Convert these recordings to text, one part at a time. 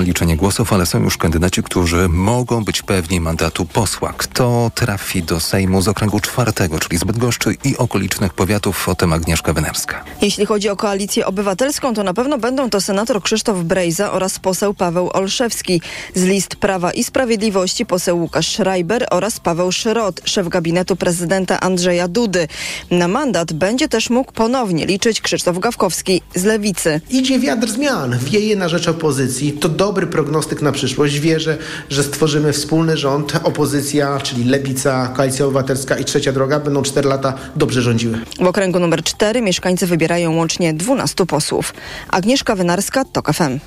liczenie głosów, ale są już kandydaci, którzy mogą być pewni mandatu posła. Kto trafi do Sejmu z okręgu czwartego, czyli z Bydgoszczy i okolicznych powiatów, o tym Agnieszka Wynerska. Jeśli chodzi o koalicję obywatelską, to na pewno będą to senator Krzysztof Brejza oraz poseł Paweł Olszewski. Z list Prawa i Sprawiedliwości poseł Łukasz Schreiber oraz Paweł Szyrot, szef gabinetu prezydenta Andrzeja Dudy. Na mandat będzie też mógł ponownie liczyć Krzysztof Gawkowski z Lewicy. Idzie wiatr zmian, wieje na rzecz opozycji. To dobry prognostyk na przyszłość. Wierzę, że stworzymy wspólny rząd. Opozycja, czyli Lewica, Koalicja Obywatelska i Trzecia Droga będą cztery lata dobrze rządziły. W okręgu numer 4 mieszkańcy wybierają łącznie 12 posłów. Agnieszka Wynarska, TOK FM.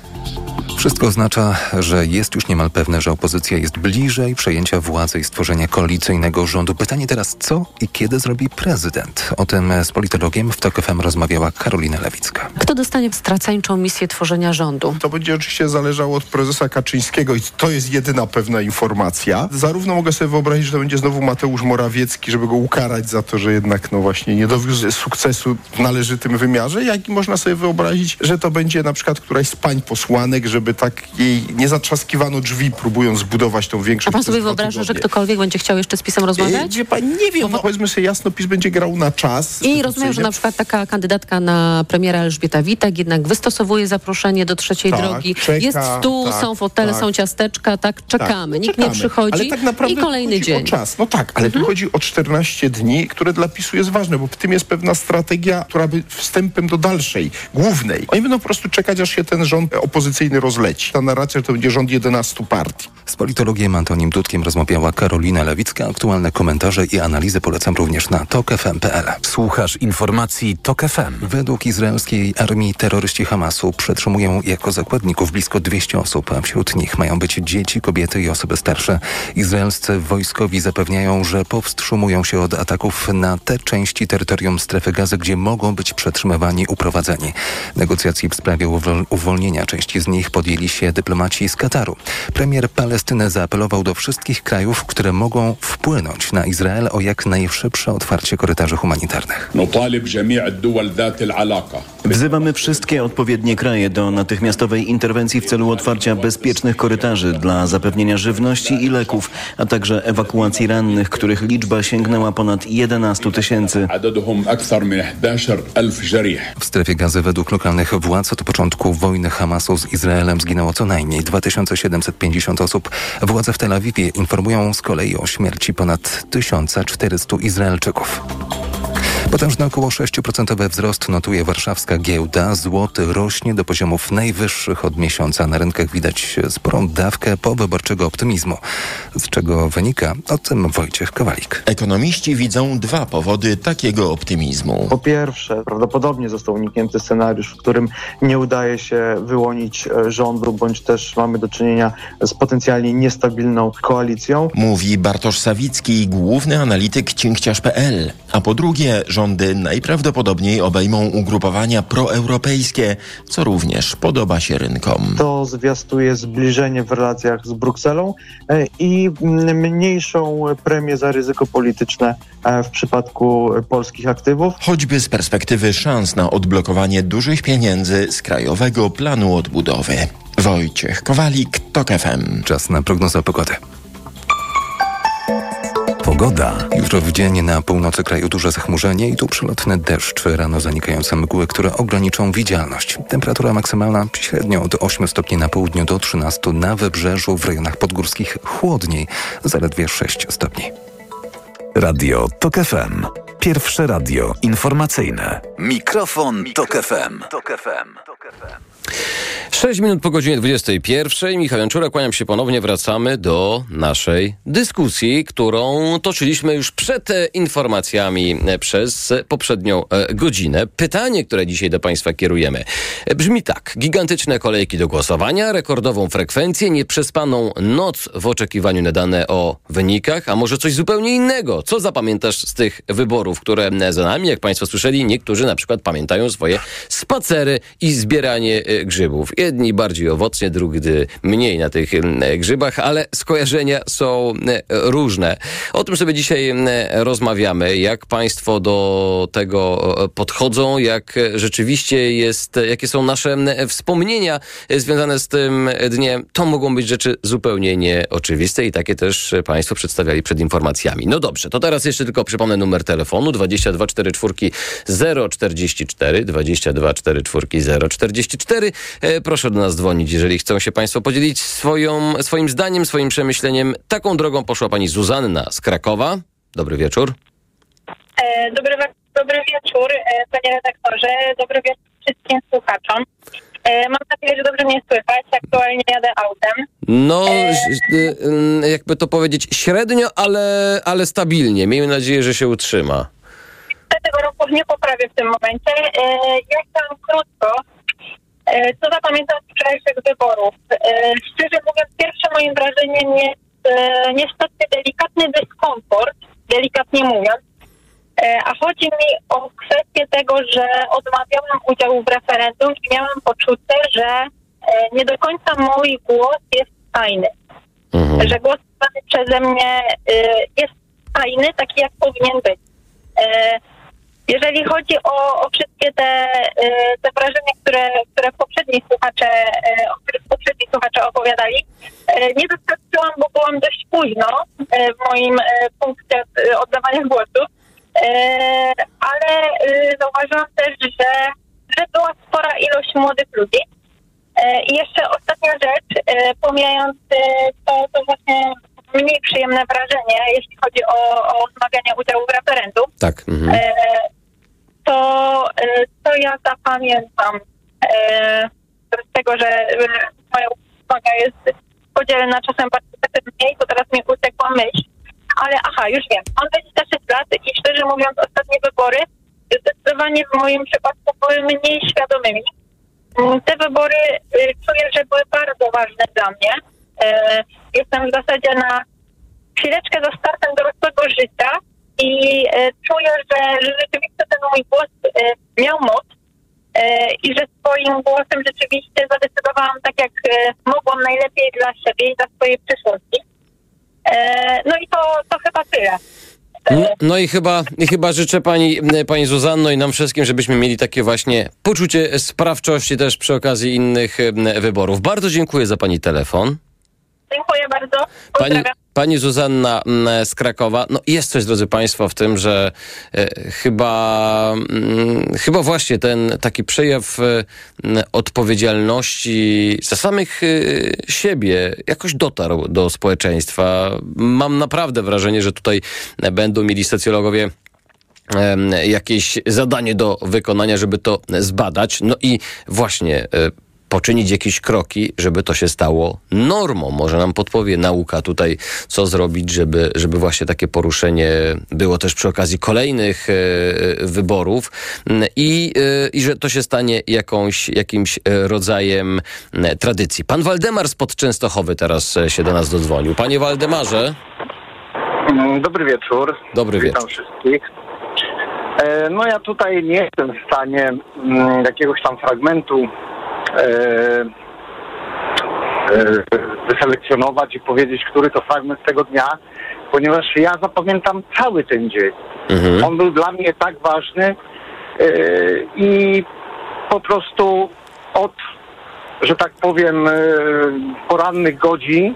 Wszystko oznacza, że jest już niemal pewne, że opozycja jest bliżej przejęcia władzy i stworzenia koalicyjnego rządu. Pytanie teraz, co i kiedy zrobi prezydent? O tym z politologiem w TOK FM rozmawiała Karolina Lewicka. Kto dostanie straceńczą misję tworzenia rządu? To będzie oczywiście zależało od prezesa Kaczyńskiego i to jest jedyna pewna informacja. Zarówno mogę sobie wyobrazić, że to będzie znowu Mateusz Morawiecki, żeby go ukarać za to, że jednak no właśnie nie dowiózł sukcesu w należytym wymiarze, jak i można sobie wyobrazić, że to będzie na przykład któraś z pań posłanek, żeby tak jej nie zatrzaskiwano drzwi, próbując zbudować tą większość. A pan sobie wyobraża, że ktokolwiek będzie chciał jeszcze z PiSem E, rozmawiać? Wie pan, nie wiem, no, powiedzmy sobie jasno, PiS będzie grał na czas. I rozumiem, że na przykład taka kandydatka na premiera Elżbieta Witek jednak wystosowuje zaproszenie do trzeciej Tak, drogi. czeka, jest stół, tak, są fotele, tak. są ciasteczka, tak, czekamy. Tak, Nikt czekamy. nie przychodzi ale tak naprawdę i kolejny chodzi dzień. O czas. No tak, ale tu chodzi o 14 dni, które dla PiSu jest ważne, bo w tym jest pewna strategia, która by wstępem do dalszej, głównej. Oni będą po prostu czekać, aż się ten rząd opozycyjny rozleci. Ta narracja, to będzie rząd 11 partii. Z politologiem Antonim Dudkiem rozmawiała Karolina Lewicka. Aktualne komentarze i analizy polecam również na tokfm.pl. Słuchasz informacji TOK FM. Według izraelskiej armii terroryści Hamasu przetrzymują jako zakładników blisko 200 osób, a wśród nich mają być dzieci, kobiety i osoby starsze. Izraelscy wojskowi zapewniają, że powstrzymują się od ataków na te części terytorium strefy gazy, gdzie mogą być przetrzymywani uprowadzeni. Negocjacji w sprawie uwolnienia części z nich podjęli się dyplomaci z Kataru. Premier Palestyny zaapelował do wszystkich krajów, które mogą wpłynąć na Izrael o jak najszybsze otwarcie korytarzy humanitarnych. Wzywamy wszystkie odpowiednie kraje do natychmiastowej interwencji w celu otwarcia bezpiecznych korytarzy dla zapewnienia żywności i leków, a także ewakuacji rannych, których liczba sięgnęła ponad 11 tysięcy. W strefie gazy według lokalnych władz od początku wojny Hamasu z Izraelem zginęło co najmniej 2750 osób. Władze w Tel Awiwie informują z kolei o śmierci ponad 1400 Izraelczyków. Potężny około 6% wzrost notuje warszawska giełda. Złoty rośnie do poziomów najwyższych od miesiąca. Na rynkach widać sporą dawkę powyborczego optymizmu. Z czego wynika? O tym Wojciech Kowalik. Ekonomiści widzą dwa powody takiego optymizmu. Po pierwsze, prawdopodobnie został uniknięty scenariusz, w którym nie udaje się wyłonić e, rządu, bądź też mamy do czynienia z potencjalnie niestabilną koalicją. Mówi Bartosz Sawicki, główny analityk cinkciarz.pl. A po drugie, rządy najprawdopodobniej obejmą ugrupowania proeuropejskie, co również podoba się rynkom. To zwiastuje zbliżenie w relacjach z Brukselą e, i mm, mniejszą premię za ryzyko polityczne e, w przypadku polskich aktywów. Choćby z perspektywy szans na odblokowanie dużych pieniędzy z Krajowego Planu Odbudowy. Wojciech Kowalik, TOK FM. Czas na prognozę pogody. Pogoda. Jutro w dzień na północy kraju duże zachmurzenie i tu przelotny deszcz, rano zanikające mgły, które ograniczą widzialność. Temperatura maksymalna średnio od 8 stopni na południu do 13 na wybrzeżu, w rejonach podgórskich chłodniej, zaledwie 6 stopni. Radio TOK FM. Pierwsze radio informacyjne. Mikrofon, Tok FM. 6 minut po godzinie 21. Michał Janczura, kłaniam się ponownie. Wracamy do naszej dyskusji, którą toczyliśmy już przed e, informacjami e, przez e, poprzednią godzinę. Pytanie, które dzisiaj do Państwa kierujemy, brzmi tak. Gigantyczne kolejki do głosowania, rekordową frekwencję, nieprzespaną noc w oczekiwaniu na dane o wynikach, a może coś zupełnie innego. Co zapamiętasz z tych wyborów, które za nami? Jak Państwo słyszeli, niektórzy na przykład pamiętają swoje spacery i zbieranie grzybów. Jedni bardziej owocnie, drugi mniej na tych e, grzybach, ale skojarzenia są e, różne. O tym sobie dzisiaj rozmawiamy, jak państwo do tego podchodzą, jak rzeczywiście jest, jakie są nasze wspomnienia związane z tym dniem. To mogą być rzeczy zupełnie nieoczywiste i takie też państwo przedstawiali przed informacjami. No dobrze, to teraz jeszcze tylko przypomnę numer telefonu 2244 044 2244 044. Proszę do nas dzwonić, jeżeli chcą się państwo podzielić swoją, swoim zdaniem, swoim przemyśleniem. Taką drogą poszła pani Zuzanna z Krakowa. Dobry wieczór. E, dobry, dobry wieczór, e, panie redaktorze. Dobry wieczór wszystkim słuchaczom. E, mam nadzieję, że dobrze mnie słychać. Aktualnie jadę autem. No, e... jakby to powiedzieć, średnio, ale, ale stabilnie. Miejmy nadzieję, że się utrzyma. Tego roku nie poprawię w tym momencie. E, ja chciałam krótko. E, co zapamiętam z wczorajszych wyborów? E, szczerze mówiąc, pierwsze moim wrażeniem jest e, niestety delikatny dyskomfort, delikatnie mówiąc. A chodzi mi o kwestię tego, że odmawiałam udziału w referendum i miałam poczucie, że nie do końca mój głos jest tajny. Mhm. Że głos przeze mnie jest tajny, taki jak powinien być. Jeżeli chodzi o, o wszystkie te, te wrażenia, które, które poprzedni słuchacze, o których poprzedni słuchacze opowiadali, nie doświadczyłam, bo byłam dość późno w moim punkcie oddawania głosu. E, ale zauważyłam też, że, że była spora ilość młodych ludzi. E, I jeszcze ostatnia rzecz, e, pomijając to, to właśnie mniej przyjemne wrażenie, jeśli chodzi o, o odmawianie udziału w referendum. Tak. Mhm. To, to ja zapamiętam z tego, że moja uwaga jest podzielona czasem bardzo mniej, to teraz mi uciekła myśl ale aha, już wiem. Mam 26 lat i szczerze mówiąc, ostatnie wybory zdecydowanie w moim przypadku były mniej świadomymi. Mm, te wybory y, czuję, że były bardzo ważne dla mnie. E, jestem w zasadzie na chwileczkę za startem dorosłego życia i e, czuję, że, rzeczywiście ten mój głos e, miał moc i że swoim głosem rzeczywiście zadecydowałam tak, jak mogłam najlepiej dla siebie i dla swojej przyszłości. E, no i to, to chyba tyle. No, i chyba, i chyba życzę pani, pani Zuzanno i nam wszystkim, żebyśmy mieli takie właśnie poczucie sprawczości też przy okazji innych wyborów. Bardzo dziękuję za pani telefon. Dziękuję bardzo. Pani, pani Zuzanna mm, z Krakowa. No jest coś, drodzy Państwo, w tym, że e, chyba, mm, chyba właśnie ten taki przejaw e, odpowiedzialności za samych e, siebie jakoś dotarł do społeczeństwa. Mam naprawdę wrażenie, że tutaj będą mieli socjologowie jakieś zadanie do wykonania, żeby to zbadać. No i właśnie poczynić jakieś kroki, żeby to się stało normą. Może nam podpowie nauka tutaj, co zrobić, żeby, żeby właśnie takie poruszenie było też przy okazji kolejnych e, wyborów mm, i, e, i że to się stanie jakąś, jakimś e, rodzajem tradycji. Pan Waldemar spod Częstochowy teraz się do nas dodzwonił. Panie Waldemarze. Mm, dobry wieczór. Dobry Witam wieczór. wszystkich. No ja tutaj nie jestem w stanie mm, jakiegoś tam fragmentu E, e, wyselekcjonować i powiedzieć, który to fragment tego dnia, ponieważ ja zapamiętam cały ten dzień. Mhm. On był dla mnie tak ważny e, i po prostu od, że tak powiem, porannych godzin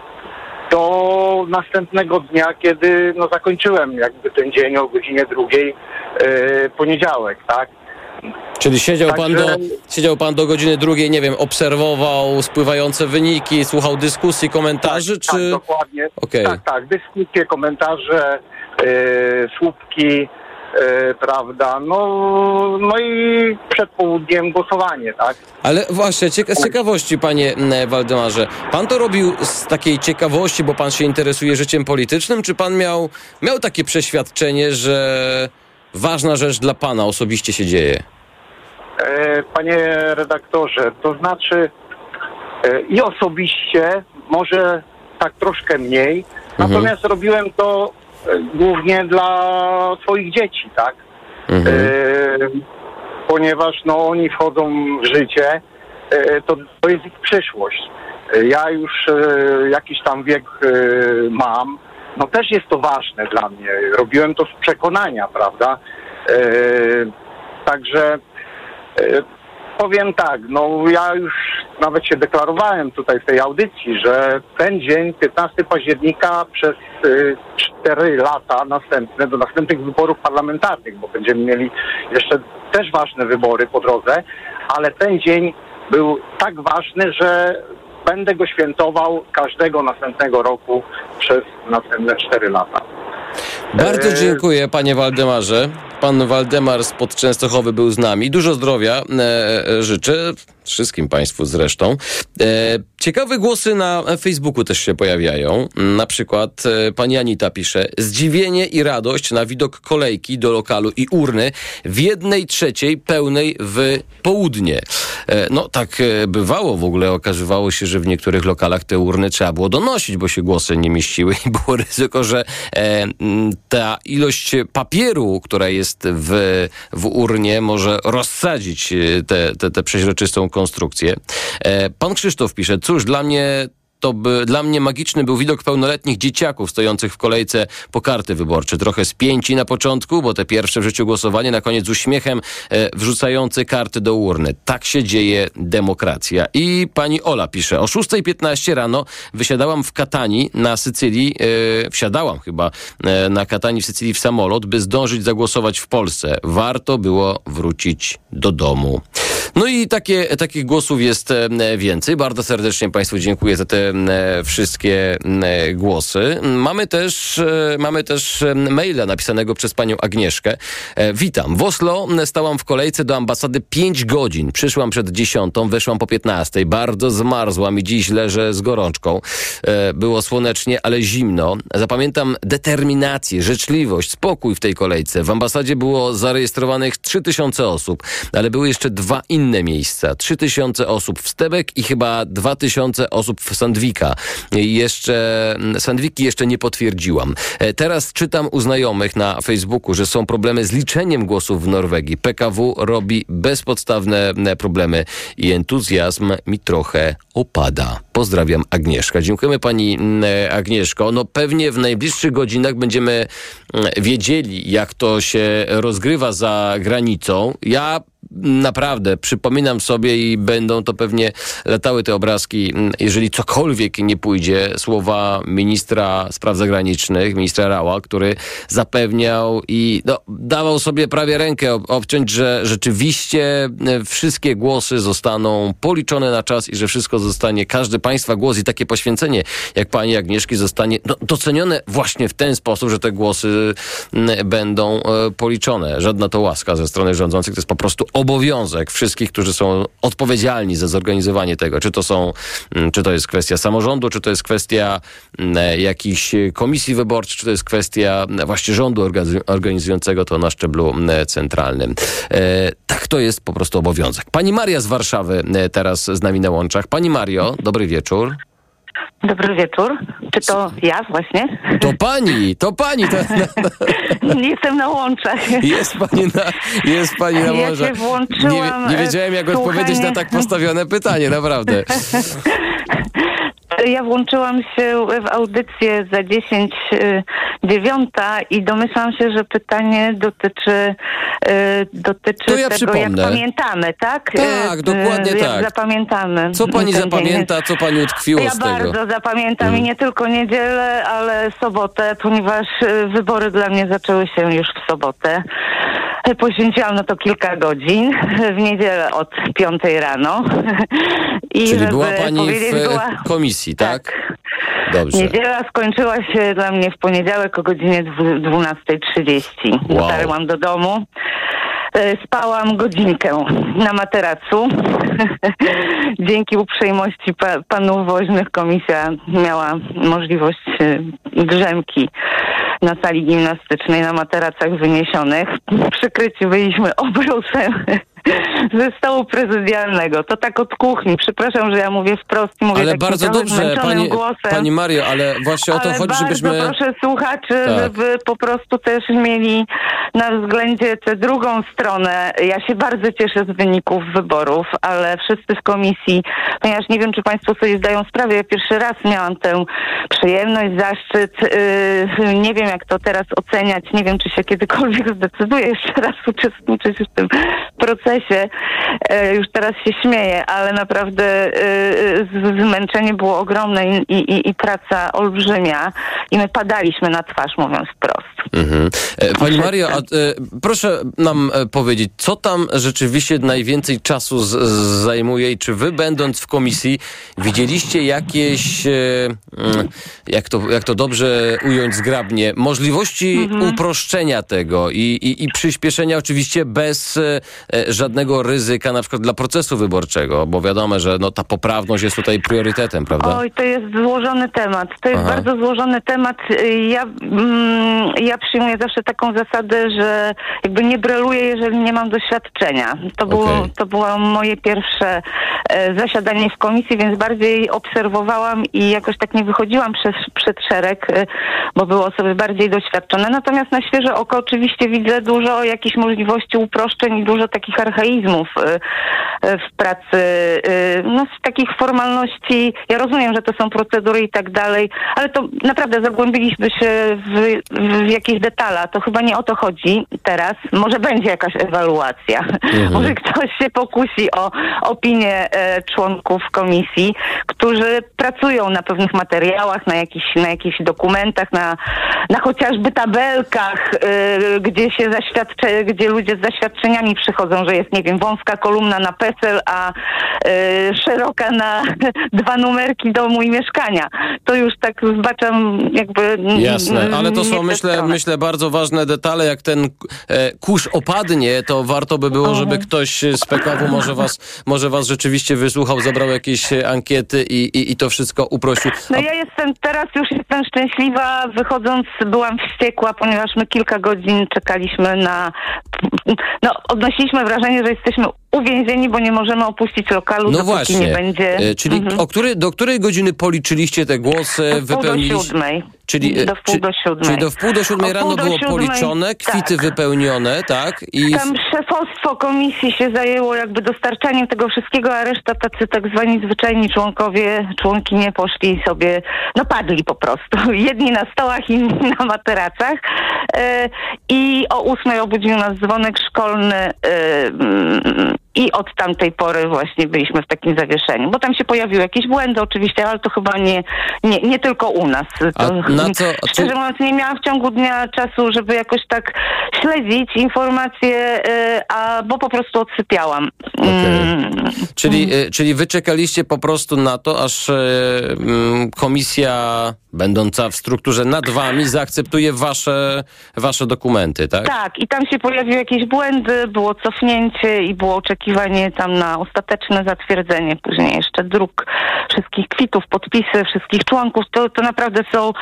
do następnego dnia, kiedy no, zakończyłem jakby ten dzień o godzinie drugiej, poniedziałek, tak? Czyli siedział, Także... pan do, siedział pan do godziny drugiej, nie wiem, obserwował spływające wyniki, słuchał dyskusji, komentarzy, tak, czy... Tak, dokładnie. Okay. Tak, tak, dyskusje, komentarze, yy, słupki, yy, prawda, no, no i przed południem głosowanie, tak. Ale właśnie, cieka z ciekawości, panie Waldemarze, pan to robił z takiej ciekawości, bo pan się interesuje życiem politycznym, czy pan miał, miał takie przeświadczenie, że ważna rzecz dla pana osobiście się dzieje? E, panie redaktorze, to znaczy e, i osobiście, może tak troszkę mniej, mhm. natomiast robiłem to e, głównie dla swoich dzieci, tak? Mhm. ponieważ no, oni wchodzą w życie to, to jest ich przyszłość. Ja już jakiś tam wiek mam, no też jest to ważne dla mnie. Robiłem to z przekonania, prawda? Także powiem tak, no ja już nawet się deklarowałem tutaj w tej audycji, że ten dzień, 15 października przez e, 4 lata następne, do następnych wyborów parlamentarnych, bo będziemy mieli jeszcze też ważne wybory po drodze, ale ten dzień był tak ważny, że będę go świętował każdego następnego roku przez następne 4 lata. Bardzo E, dziękuję, panie Waldemarze. Pan Waldemar z Częstochowy był z nami. Dużo zdrowia e, e, życzę. Wszystkim Państwu zresztą. E, ciekawe głosy na Facebooku też się pojawiają. Na przykład e, pani Anita pisze: Zdziwienie i radość na widok kolejki do lokalu i urny w jednej trzeciej pełnej w południe. E, no tak e, bywało w ogóle. Okazywało się, że w niektórych lokalach te urny trzeba było donosić, bo się głosy nie mieściły i było ryzyko, że e, ta ilość papieru, która jest w, w urnie, może rozsadzić e, tę te, te przeźroczystą konstrukcję. E, pan Krzysztof pisze, cóż, dla mnie to by, dla mnie magiczny był widok pełnoletnich dzieciaków stojących w kolejce po karty wyborcze. Trochę spięci na początku, bo te pierwsze w życiu głosowanie, na koniec z uśmiechem e, wrzucający karty do urny. Tak się dzieje demokracja. I pani Ola pisze, o 6.15 rano wysiadałam w Katani na Sycylii, e, wsiadałam chyba e, na Katani w Sycylii w samolot, by zdążyć zagłosować w Polsce. Warto było wrócić do domu. No i takie, takich głosów jest e, więcej. Bardzo serdecznie Państwu dziękuję za te e, wszystkie e, głosy. Mamy też, mamy też maila napisanego przez panią Agnieszkę. Witam. W Oslo stałam w kolejce do ambasady 5 godzin. Przyszłam przed 10, weszłam po 15. Bardzo zmarzłam i dziś leżę z gorączką. Było słonecznie, ale zimno. Zapamiętam determinację, życzliwość, spokój w tej kolejce. W ambasadzie było zarejestrowanych 3000 osób, ale były jeszcze dwa inne miejsca. 3000 osób w Stebek i chyba 2000 osób w Sandwika. Jeszcze Sandwiki jeszcze nie potwierdziłam. E, Teraz czytam u znajomych na Facebooku, że są problemy z liczeniem głosów w Norwegii. PKW robi bezpodstawne e, problemy i entuzjazm mi trochę opada. Pozdrawiam Agnieszka. Dziękujemy pani mm, Agnieszko. No pewnie w najbliższych godzinach będziemy mm, wiedzieli, jak to się rozgrywa za granicą. Ja naprawdę przypominam sobie i będą to pewnie latały te obrazki, jeżeli cokolwiek nie pójdzie, słowa ministra spraw zagranicznych, ministra Rała, który zapewniał i no, dawał sobie prawie rękę ob- obciąć, że rzeczywiście e, wszystkie głosy zostaną policzone na czas i że wszystko zostanie, każdy państwa głos i takie poświęcenie, jak pani Agnieszki, zostanie no, docenione właśnie w ten sposób, że te głosy będą e, policzone. Żadna to łaska ze strony rządzących, to jest po prostu obowiązek wszystkich, którzy są odpowiedzialni za zorganizowanie tego. Czy to są, mm, czy to jest kwestia samorządu, czy to jest kwestia mm, e, jakichś komisji wyborczych, czy to jest kwestia mm, właśnie rządu organizującego to na szczeblu centralnym. E, tak, to jest po prostu obowiązek. Pani Maria z Warszawy e, teraz z nami na łączach. Pani Mario, dobry wieczór. Dobry wieczór. Czy to ja właśnie? To pani, to pani. To, Jestem na łączach. jest pani na, jest pani na Ja włączyłam, Nie, nie wiedziałem, jak e, odpowiedzieć na słuchanie. tak postawione pytanie, naprawdę. Ja włączyłam się w audycję za 10 y, dziewiąta i domyślam się, że pytanie dotyczy, y, dotyczy To ja tego, przypomnę. jak pamiętamy, tak? Tak, Y, dokładnie y, tak. Jak zapamiętamy. Co pani dzień. zapamięta, co pani utkwiło Ja z tego? bardzo zapamiętam Mhm. i nie tylko niedzielę, ale sobotę, ponieważ wybory dla mnie zaczęły się już w sobotę. Poświęciłam na to kilka godzin, w niedzielę od piątej rano. I Czyli żeby była pani w była... komisji, tak? Dobrze. Niedziela skończyła się dla mnie w poniedziałek o godzinie dwu- 12.30. Wow. Dotarłam do domu. E, Spałam godzinkę na materacu. Dzięki uprzejmości pa- panów woźnych komisja miała możliwość e, drzemki na sali gimnastycznej na materacach wyniesionych. Przykryci byliśmy obrusem ze stołu prezydialnego. To tak od kuchni. Przepraszam, że ja mówię wprost i mówię Ale takim bardzo dobrze, pani, głosem. pani Mario, ale właśnie o to Ale chodzi, żebyśmy... proszę słuchaczy, Tak. żeby po prostu też mieli na względzie tę drugą stronę. Ja się bardzo cieszę z wyników wyborów, ale wszyscy w komisji, ponieważ nie wiem, czy Państwo sobie zdają sprawę, ja pierwszy raz miałam tę przyjemność, zaszczyt, yy, nie wiem jak to teraz oceniać, nie wiem, czy się kiedykolwiek zdecyduję jeszcze raz uczestniczyć w tym procesie. Yy, już teraz się śmieję, ale naprawdę yy, z- zmęczenie było ogromne i, i, i praca olbrzymia i my padaliśmy na twarz, mówiąc wprost. Mhm. E, Pani Mario, a, e, proszę nam e, powiedzieć, co tam rzeczywiście najwięcej czasu z, z zajmuje i czy wy, będąc w komisji, widzieliście jakieś, e, mm, jak, to, jak to dobrze ująć zgrabnie, możliwości uproszczenia tego i, i, i przyspieszenia oczywiście bez e, e, żadnego ryzyka na przykład dla procesu wyborczego, bo wiadomo, że no, ta poprawność jest tutaj priorytetem, prawda? Oj, to jest złożony temat. To jest Aha. bardzo złożony temat. Ja, mm, ja przyjmuję zawsze taką zasadę, że jakby nie breluję, jeżeli nie mam doświadczenia. To było, Okej. to było moje pierwsze e, zasiadanie w komisji, więc bardziej obserwowałam i jakoś tak nie wychodziłam przez, przed szereg, e, bo były osoby bardziej doświadczone. Natomiast na świeże oko oczywiście widzę dużo jakichś możliwości uproszczeń i dużo takich archaizmów e, e, w pracy, e, no z takich formalności. Ja rozumiem, że to są procedury i tak dalej, ale to naprawdę zagłębiliśmy się w, w jakieś detale. To chyba nie o to chodzi teraz. Może będzie jakaś ewaluacja. Mhm. Może ktoś się pokusi o opinię członków komisji, którzy pracują na pewnych materiałach, na jakichś, na jakichś dokumentach, na, na chociażby tabelkach, gdzie się zaświadcze, gdzie ludzie z zaświadczeniami przychodzą, że jest, nie wiem, wąska kolumna na PESEL, a e, szeroka na dwa numerki domu i mieszkania. To już tak zbaczam jakby... Jasne, ale to są myślę, myślę bardzo ważne detale. Jak ten e, kurz opadnie, to warto by było, żeby ktoś z PKW może was, może was rzeczywiście wysłuchał, zabrał jakieś e, ankiety i, i, i to wszystko uprościł. No ja jestem, teraz już jestem szczęśliwa. Wychodząc byłam wściekła, ponieważ my kilka godzin czekaliśmy na... No, odnosiliśmy wrażenie, że jesteśmy uwięzieni, bo nie możemy opuścić lokalu, No dopóki właśnie, nie będzie... E, czyli Mhm. o który, do której godziny policzyliście te głosy, Do wpół do wypełniliście? siódmej. Czyli, Do wpół do siódmej. Czyli do wpół do siódmej rano do było siódmej, policzone, kwity tak. wypełnione, tak? I Tam szefostwo komisji się zajęło jakby dostarczaniem tego wszystkiego, a reszta tacy tak zwani zwyczajni członkowie, członkinie poszli sobie, no padli po prostu. Jedni na stołach, inni na materacach. E, I o ósmej obudził nas dzwonek szkolny e, i od tamtej pory właśnie byliśmy w takim zawieszeniu. Bo tam się pojawiły jakieś błędy oczywiście, ale to chyba nie, nie, nie tylko u nas. To, na co- szczerze czy- mówiąc, nie miałam w ciągu dnia czasu, żeby jakoś tak śledzić informacje, y, a, bo po prostu odsypiałam. Mm, Czyli, e, czyli wy czekaliście po prostu na to, aż e, mm, komisja będąca w strukturze nad wami zaakceptuje wasze, wasze dokumenty, tak? Tak, i tam się pojawiły jakieś błędy, było cofnięcie i było oczekiwanie tam na ostateczne zatwierdzenie, później jeszcze druk wszystkich kwitów, podpisy wszystkich członków. To, to naprawdę są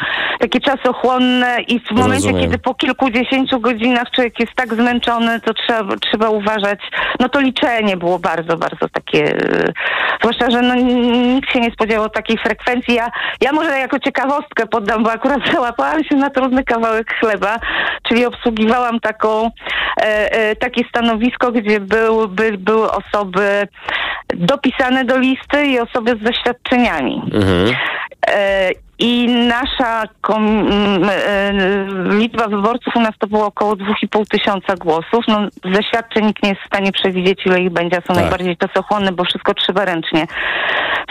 takie czasochłonne i w momencie, Rozumiem. kiedy po kilkudziesięciu godzinach człowiek jest tak zmęczony, to trzeba, trzeba uważać. No to liczenie było bardzo, bardzo takie, e, zwłaszcza, że no, nikt się nie spodziewał takiej frekwencji. Ja, ja może jako ciekawostkę poddam, bo akurat załapałam się na trudny kawałek chleba, czyli obsługiwałam taką, e, e, takie stanowisko, gdzie był, by, były osoby dopisane do listy i osoby z zaświadczeniami. Mhm. E, I nasza e, liczba wyborców u nas to było około 2,5 tysiąca głosów. No, ze świadczeń nikt nie jest w stanie przewidzieć, ile ich będzie, a są Tak. najbardziej czasochłonne, bo wszystko trzeba ręcznie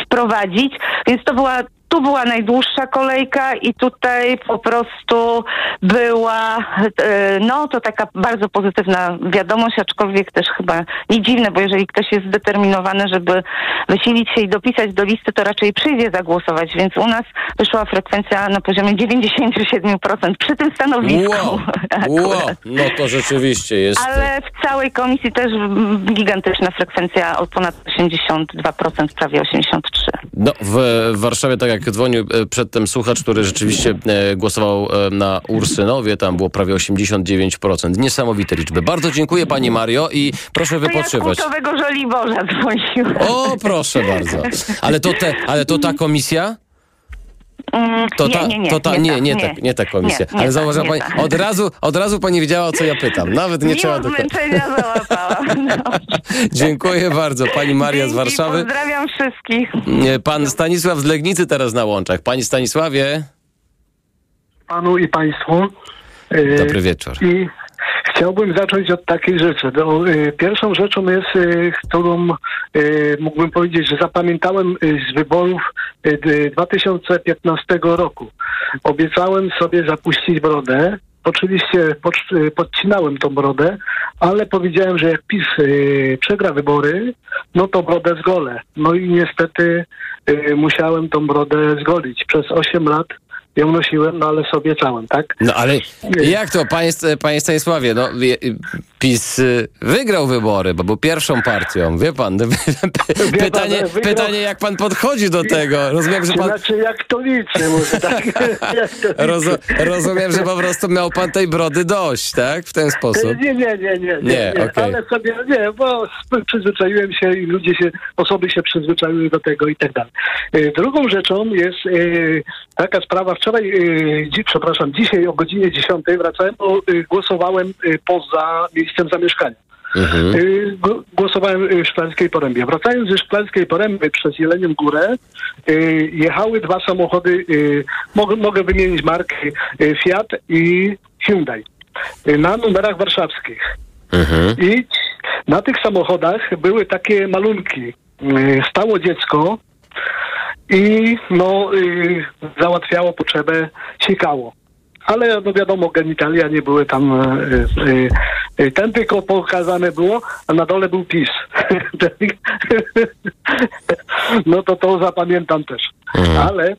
wprowadzić. Więc to była tu była najdłuższa kolejka i tutaj po prostu była, e, no to taka bardzo pozytywna wiadomość, aczkolwiek też chyba nie dziwne, bo jeżeli ktoś jest zdeterminowany, żeby wysilić się i dopisać do listy, to raczej przyjdzie zagłosować, więc u nas wyszła frekwencja na poziomie 97% przy tym stanowisku. Wow, wow, no to rzeczywiście jest... Ale w całej komisji też gigantyczna frekwencja o ponad 82%, prawie 83%. No, w Warszawie, tak jak jak dzwonił e, przedtem słuchacz, który rzeczywiście e, głosował e, na Ursynowie, tam było prawie 89%. Niesamowite liczby. Bardzo dziękuję pani Mario i proszę wypoczywać. To ja z Żoliborza dzwoniła. O, proszę bardzo. Ale to, te, ale to ta komisja? To ta, nie, nie, nie, to ta, nie, nie, ta, nie, ta, nie ta komisja. nie, nie Ale ta, zauważyła nie pani, ta. od razu, od razu pani wiedziała, o co ja pytam. Nawet nie Mimo trzeba do załapałam. No. Dziękuję bardzo. Pani Maria z Dzięki, Warszawy. Pozdrawiam wszystkich. Nie, Pan Stanisław z Legnicy teraz na łączach. Pani Stanisławie, panu i państwu. E, dobry wieczór. I chciałbym zacząć od takiej rzeczy. No, e, pierwszą rzeczą jest, e, którą e, mógłbym powiedzieć, że zapamiętałem z wyborów e, d- 2015 roku. Obiecałem sobie zapuścić brodę. Oczywiście podcinałem tą brodę, ale powiedziałem, że jak PiS przegra wybory, no to brodę zgolę. No i niestety musiałem tą brodę zgolić. Przez 8 lat ją nosiłem, no ale sobie całym, tak? No ale jak to, panie, panie Stanisławie, no PiS y, wygrał wybory, bo był pierwszą partią. Wie pan, pytanie, wygrał- pytanie jak pan podchodzi do tego. Rozumiem, że pan... Znaczy jak to liczy, może tak? Rozu, rozumiem, że po prostu miał pan tej brody dość, tak? W ten sposób. Nie, nie, nie, nie, nie, okej. ale sobie, nie, bo przyzwyczaiłem się i ludzie się, osoby się przyzwyczaiły do tego i tak dalej. E, Drugą rzeczą jest e, taka sprawa, wczoraj, e, dzi, przepraszam, dzisiaj o godzinie 10 wracałem, bo e, głosowałem e, poza miejscem zamieszkania. Mhm. Y, Głosowałem y, w Szklarskiej Porębie. Wracając ze Szklarskiej Poręby przez Jelenią Górę y, jechały dwa samochody, y, mogę, mogę wymienić marki y, Fiat i Hyundai y, na numerach warszawskich. Mhm. I na tych samochodach były takie malunki. Y, Stało dziecko i no, y, załatwiało potrzebę, sikało. Ale no wiadomo, genitalia nie były tam, y, y, ten tylko pokazane było, a na dole był PiS. no to to zapamiętam też. Ale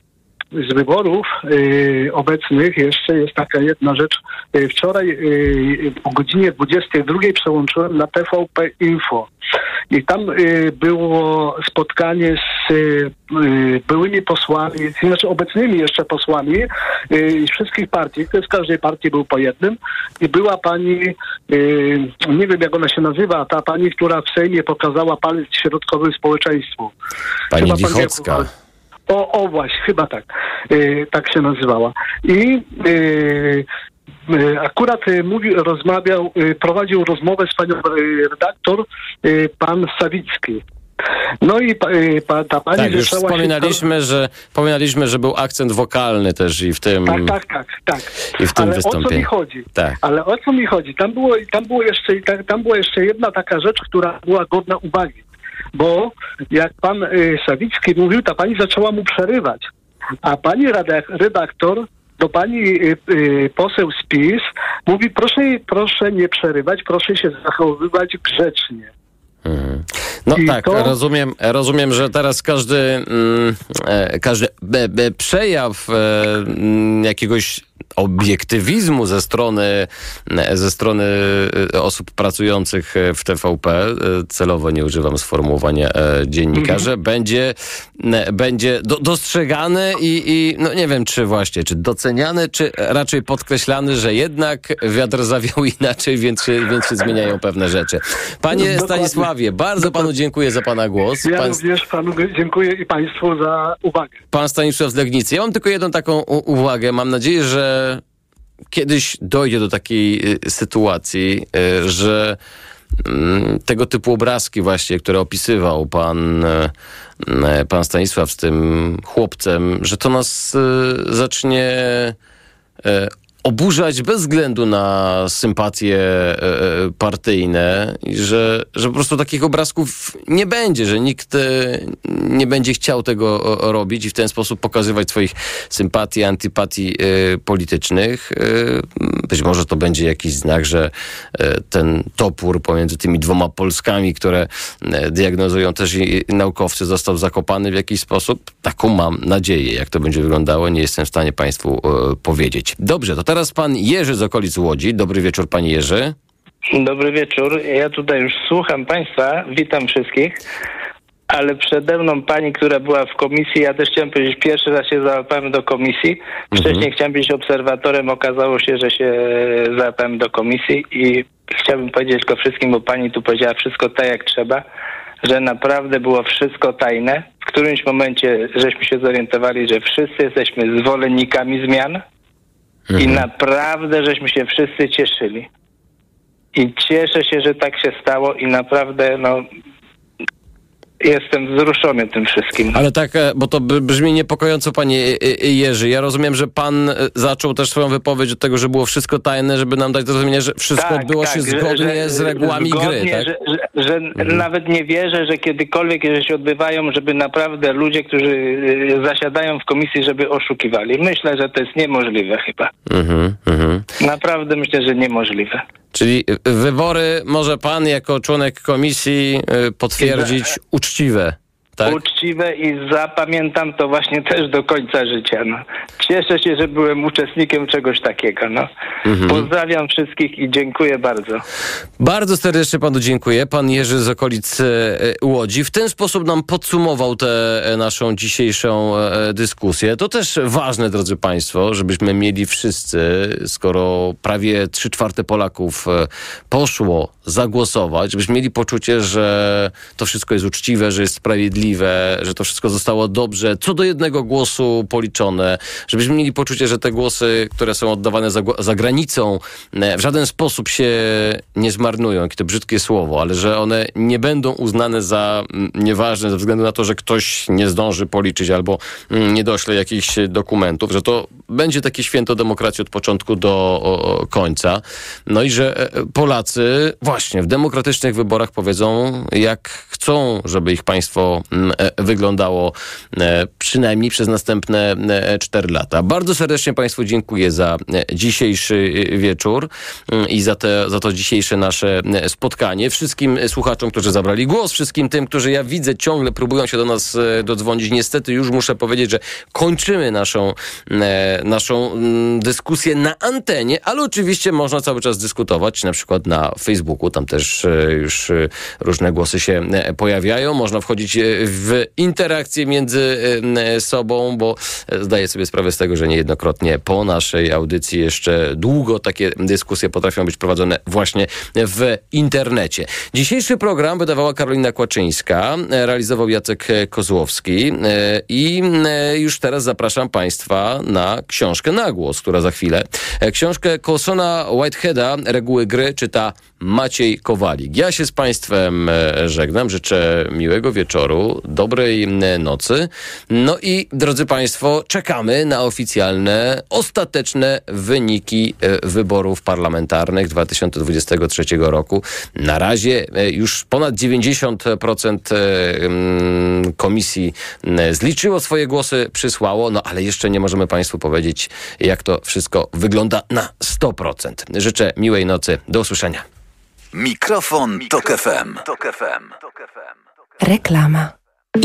z wyborów y, obecnych jeszcze jest taka jedna rzecz. Y, wczoraj y, o godzinie 22 przełączyłem na TVP Info. I tam y, było spotkanie z y, y, byłymi posłami, znaczy obecnymi jeszcze posłami y, z wszystkich partii, z każdej partii był po jednym. I była pani, y, nie wiem jak ona się nazywa, ta pani, która w Sejmie pokazała palec środkowy społeczeństwu. Pani Chyba pan Lichocka. O, o właśnie, chyba tak. Y, tak się nazywała. I y, y, akurat mówił, rozmawiał, prowadził rozmowę z panią redaktor, pan Sawicki. No i pa, pa, ta pani Tak, już zaczęła się- wspominaliśmy, że, wspominaliśmy, że był akcent wokalny też i w tym, Tak, tak, tak, tak. i w tym Ale o co mi wystąpieniu. chodzi? Tak. Ale o co mi chodzi? Tam, było, tam, było jeszcze, tam była jeszcze jedna taka rzecz, która była godna uwagi. Bo jak pan y, Sawicki mówił, ta pani zaczęła mu przerywać. A pani redak- redaktor do pani y, y, poseł z PiS mówi, proszę, proszę nie przerywać, proszę się zachowywać grzecznie. No I tak, to- rozumiem, rozumiem, że teraz każdy, mm, e, każdy be, be, przejaw e, mm, jakiegoś obiektywizmu ze strony, e, ze strony e, osób pracujących w TVP, celowo nie używam sformułowania dziennikarze, będzie, ne, będzie do, dostrzegany i, i no nie wiem, czy właśnie, czy doceniany, czy raczej podkreślany, że jednak wiatr zawiał inaczej, więc się, więc się zmieniają pewne rzeczy. Panie. Stanisławie, bardzo panu dziękuję za pana głos. Ja Pan, również panu dziękuję i państwu za uwagę. pan Stanisław z Legnicy. Ja mam tylko jedną taką uwagę. Mam nadzieję, że kiedyś dojdzie do takiej y, sytuacji, y, że mm, tego typu obrazki właśnie, które opisywał pan, y, pan Stanisław z tym chłopcem, że to nas zacznie oburzać bez względu na sympatie e, e, partyjne i że, że po prostu takich obrazków nie będzie, że nikt e, nie będzie chciał tego robić i w ten sposób pokazywać swoich sympatii, antypatii politycznych. Być może to będzie jakiś znak, że ten topór pomiędzy tymi dwoma Polskami, które diagnozują też i naukowcy, został zakopany w jakiś sposób. Taką mam nadzieję. Jak to będzie wyglądało, nie jestem w stanie Państwu powiedzieć. Dobrze, to teraz pan Jerzy z okolic Łodzi. Dobry wieczór, panie Jerzy. Dobry wieczór. Ja tutaj już słucham Państwa. Witam wszystkich. ale przede mną pani, która była w komisji, ja też chciałem powiedzieć, pierwszy raz się załapałem do komisji. Wcześniej Mhm. chciałem być obserwatorem, okazało się, że się załapałem do komisji i chciałbym powiedzieć tylko wszystkim, bo pani tu powiedziała wszystko tak jak trzeba, że naprawdę było wszystko tajne. W którymś momencie żeśmy się zorientowali, że wszyscy jesteśmy zwolennikami zmian i naprawdę żeśmy się wszyscy cieszyli. I cieszę się, że tak się stało i naprawdę no jestem wzruszony tym wszystkim. Ale tak, e, bo to brzmi niepokojąco, panie e, e, Jerzy. Ja rozumiem, że pan zaczął też swoją wypowiedź od tego, że było wszystko tajne, żeby nam dać do zrozumienia, że wszystko Tak, odbyło tak, się zgodnie że- z regułami zgodnie, gry, tak? Że, że, że nawet nie wierzę, że kiedykolwiek, że się odbywają, żeby naprawdę ludzie, którzy zasiadają w komisji, żeby oszukiwali. Myślę, że to jest niemożliwe chyba. Mhm, mhm. Naprawdę myślę, że niemożliwe. Czyli wybory może pan jako członek komisji e, potwierdzić uczciwe, tak? Uczciwe i zapamiętam to właśnie też do końca życia. No. Cieszę się, że byłem uczestnikiem czegoś takiego. No. Mhm. Pozdrawiam wszystkich i dziękuję bardzo. Bardzo serdecznie panu dziękuję. Pan Jerzy z okolic e, Łodzi. W ten sposób nam podsumował tę e, naszą dzisiejszą e, dyskusję. To też ważne, drodzy państwo, żebyśmy mieli wszyscy, skoro prawie trzy czwarte Polaków e, poszło zagłosować, żebyśmy mieli poczucie, że to wszystko jest uczciwe, że jest sprawiedliwe, że to wszystko zostało dobrze, co do jednego głosu policzone, żebyśmy mieli poczucie, że te głosy, które są oddawane za, za granicą, e, w żaden sposób się nie zmarnują, jakie to brzydkie słowo, ale że one nie będą uznane za mm, nieważne ze względu na to, że ktoś nie zdąży policzyć albo mm, nie dośle jakichś dokumentów, że to będzie takie święto demokracji od początku do końca. No i że e, Polacy właśnie w demokratycznych wyborach powiedzą, jak chcą, żeby ich państwo e, wyglądało e, przynajmniej przez następne e, cztery lata. Bardzo serdecznie Państwu dziękuję za e, dzisiejszy e, wieczór mm, i za, te, za to dzisiejsze nasze e, spotkanie. Wszystkim e, słuchaczom, którzy zabrali głos, wszystkim tym, którzy ja widzę ciągle próbują się do nas e, dodzwonić. Niestety już muszę powiedzieć, że kończymy naszą, e, naszą mm, dyskusję na antenie, ale oczywiście można cały czas dyskutować, na przykład na Facebooku, tam też e, już e, różne głosy się e, pojawiają. Można wchodzić e, w interakcję między e, sobą, bo e, zdaję sobie sprawę z tego, że niejednokrotnie po naszej audycji jeszcze długo takie dyskusje potrafią być prowadzone właśnie w internecie. Dzisiejszy program wydawała Karolina Kłaczyńska, e, realizował Jacek Kozłowski i już teraz zapraszam Państwa na książkę na głos, która za chwilę. Książkę Colsona Whiteheada, Reguły gry, czyta Maciej Kowalik. Ja się z Państwem e, żegnam, życzę miłego wieczoru, dobrej nocy. No i drodzy Państwo, czekamy na oficjalne, ostateczne wyniki e, wyborów parlamentarnych 2023 roku. Na razie e, już ponad 90% e, mm, komisji zliczyło swoje głosy, przysłało, no ale jeszcze nie możemy Państwu powiedzieć, jak to wszystko wygląda na 100%. Życzę miłej nocy. Do usłyszenia. Mikrofon, Tok FM. Reklama.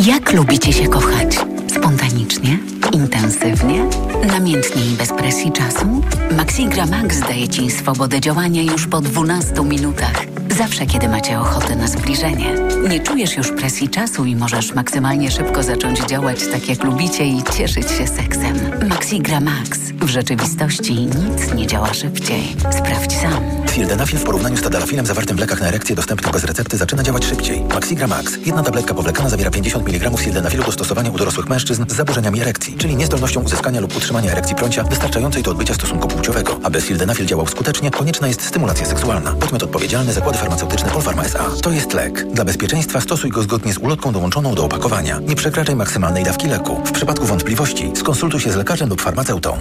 Jak lubicie się kochać? Spontanicznie? Intensywnie? Namiętnie i bez presji czasu? Maxigra Max daje Ci swobodę działania już po 12 minutach. Zawsze, kiedy macie ochotę na zbliżenie. Nie czujesz już presji czasu i możesz maksymalnie szybko zacząć działać tak, jak lubicie i cieszyć się seksem. Maxigra Max. W rzeczywistości nic nie działa szybciej. Sprawdź sam. Sildenafil w porównaniu z tadalafilem zawartym w lekach na erekcję dostępnych bez recepty zaczyna działać szybciej. Maxigra Max. Jedna tabletka powlekana zawiera 50 mg sildenafilu do stosowania u dorosłych mężczyzn z zaburzeniami erekcji, czyli niezdolnością uzyskania lub utrzymania erekcji prącia wystarczającej do odbycia stosunku płciowego. Aby sildenafil działał skutecznie, konieczna jest stymulacja seksualna. Podmiot odpowiedzialny Zakłady Farmaceutyczne Polpharma S.A. To jest lek. Dla bezpieczeństwa stosuj go zgodnie z ulotką dołączoną do opakowania. Nie przekraczaj maksymalnej dawki leku. W przypadku wątpliwości skonsultuj się z lekarzem lub farmaceutą.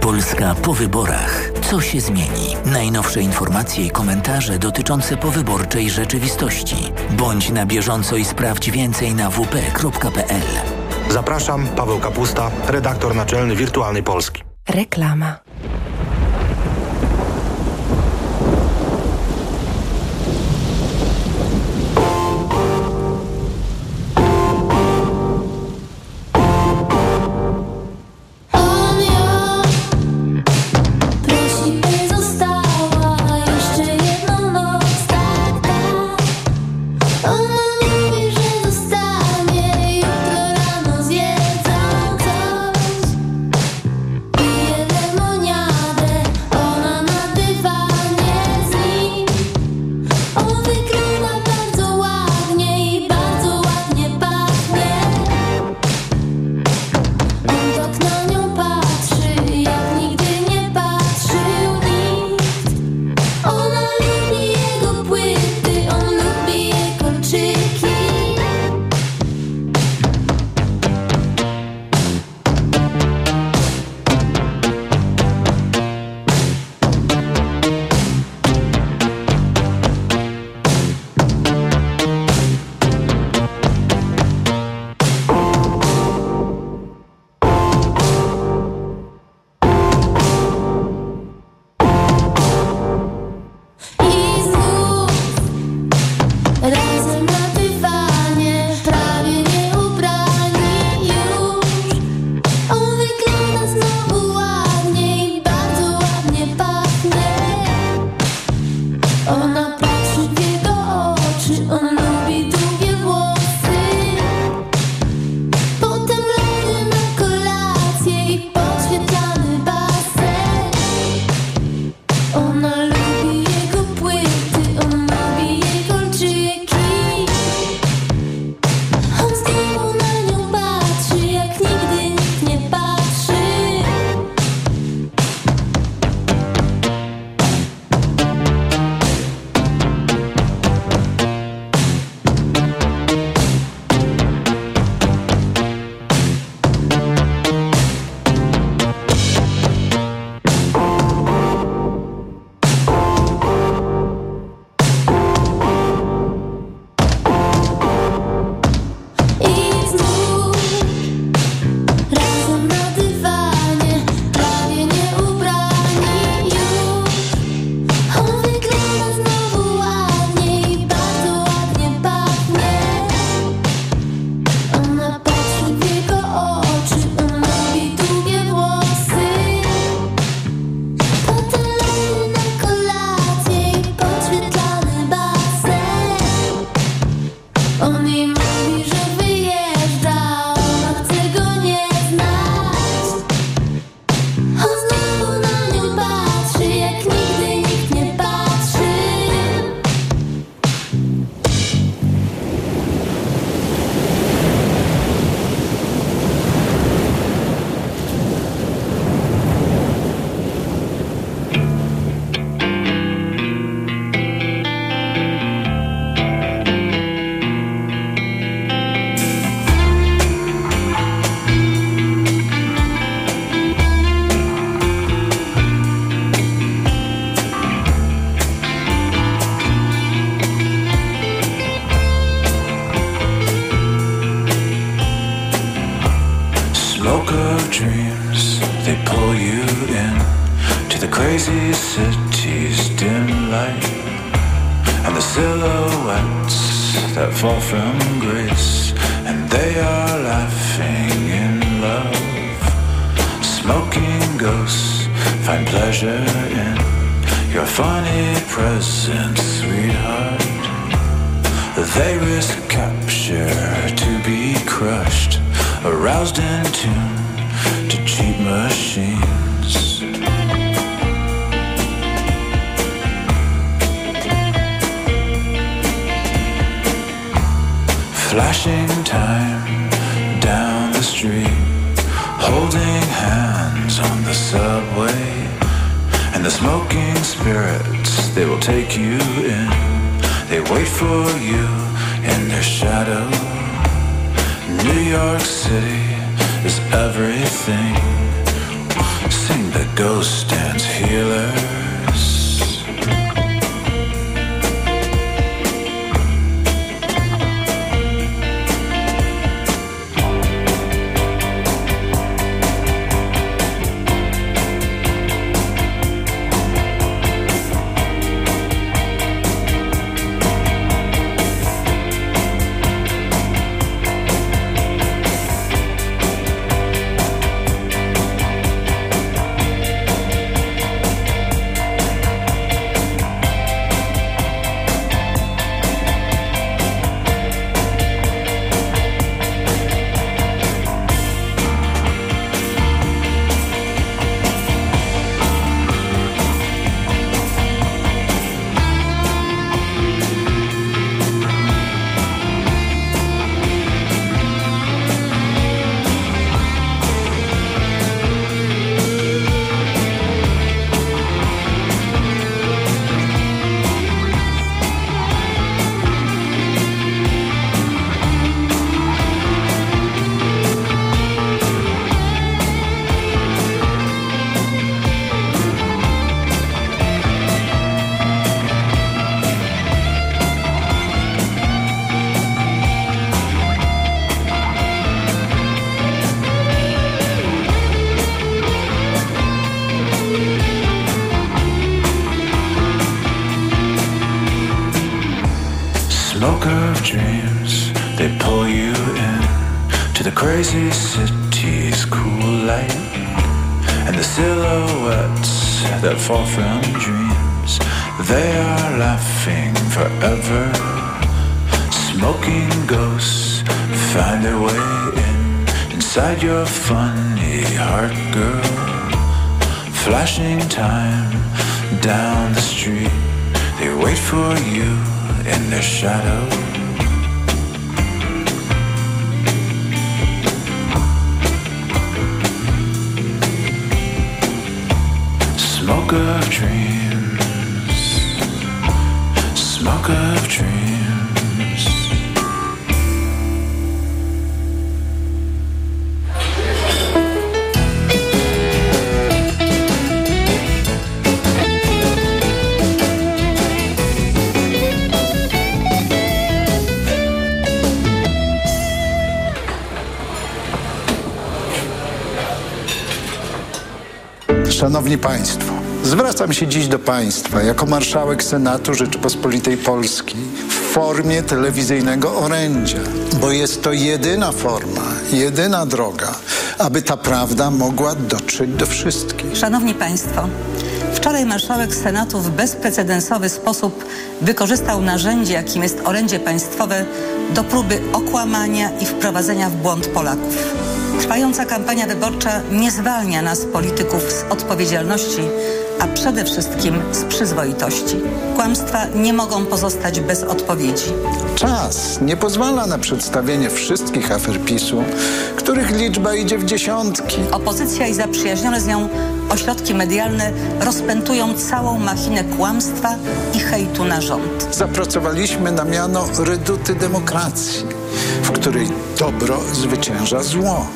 Polska po wyborach. Co się zmieni? Najnowsze informacje i komentarze dotyczące powyborczej rzeczywistości. Bądź na bieżąco i sprawdź więcej na wp.pl. Zapraszam, Paweł Kapusta, redaktor naczelny Wirtualnej Polski. Reklama. The smoking spirits, they will take you in. They wait for you in their shadow. New York City is everything. Sing the ghost dance healers. Smoke of dreams, they pull you in to the crazy city's cool light and the silhouettes that fall from dreams. They are laughing forever. Smoking ghosts find their way in inside your funny heart, girl. Flashing time down the street, they wait for you in their shadow. Smoke of dreams, smoke of dreams. Szanowni Państwo, zwracam się dziś do Państwa jako marszałek Senatu Rzeczypospolitej Polskiej w formie telewizyjnego orędzia, bo jest to jedyna forma, jedyna droga, aby ta prawda mogła dotrzeć do wszystkich. Szanowni Państwo, wczoraj marszałek Senatu w bezprecedensowy sposób wykorzystał narzędzie, jakim jest orędzie państwowe, do próby okłamania i wprowadzenia w błąd Polaków. Trwająca kampania wyborcza nie zwalnia nas, polityków, z odpowiedzialności, a przede wszystkim z przyzwoitości. Kłamstwa nie mogą pozostać bez odpowiedzi. Czas nie pozwala na przedstawienie wszystkich afer PiSu, których liczba idzie w dziesiątki. Opozycja i zaprzyjaźnione z nią ośrodki medialne rozpętują całą machinę kłamstwa i hejtu na rząd. Zapracowaliśmy na miano reduty demokracji, w której dobro zwycięża zło,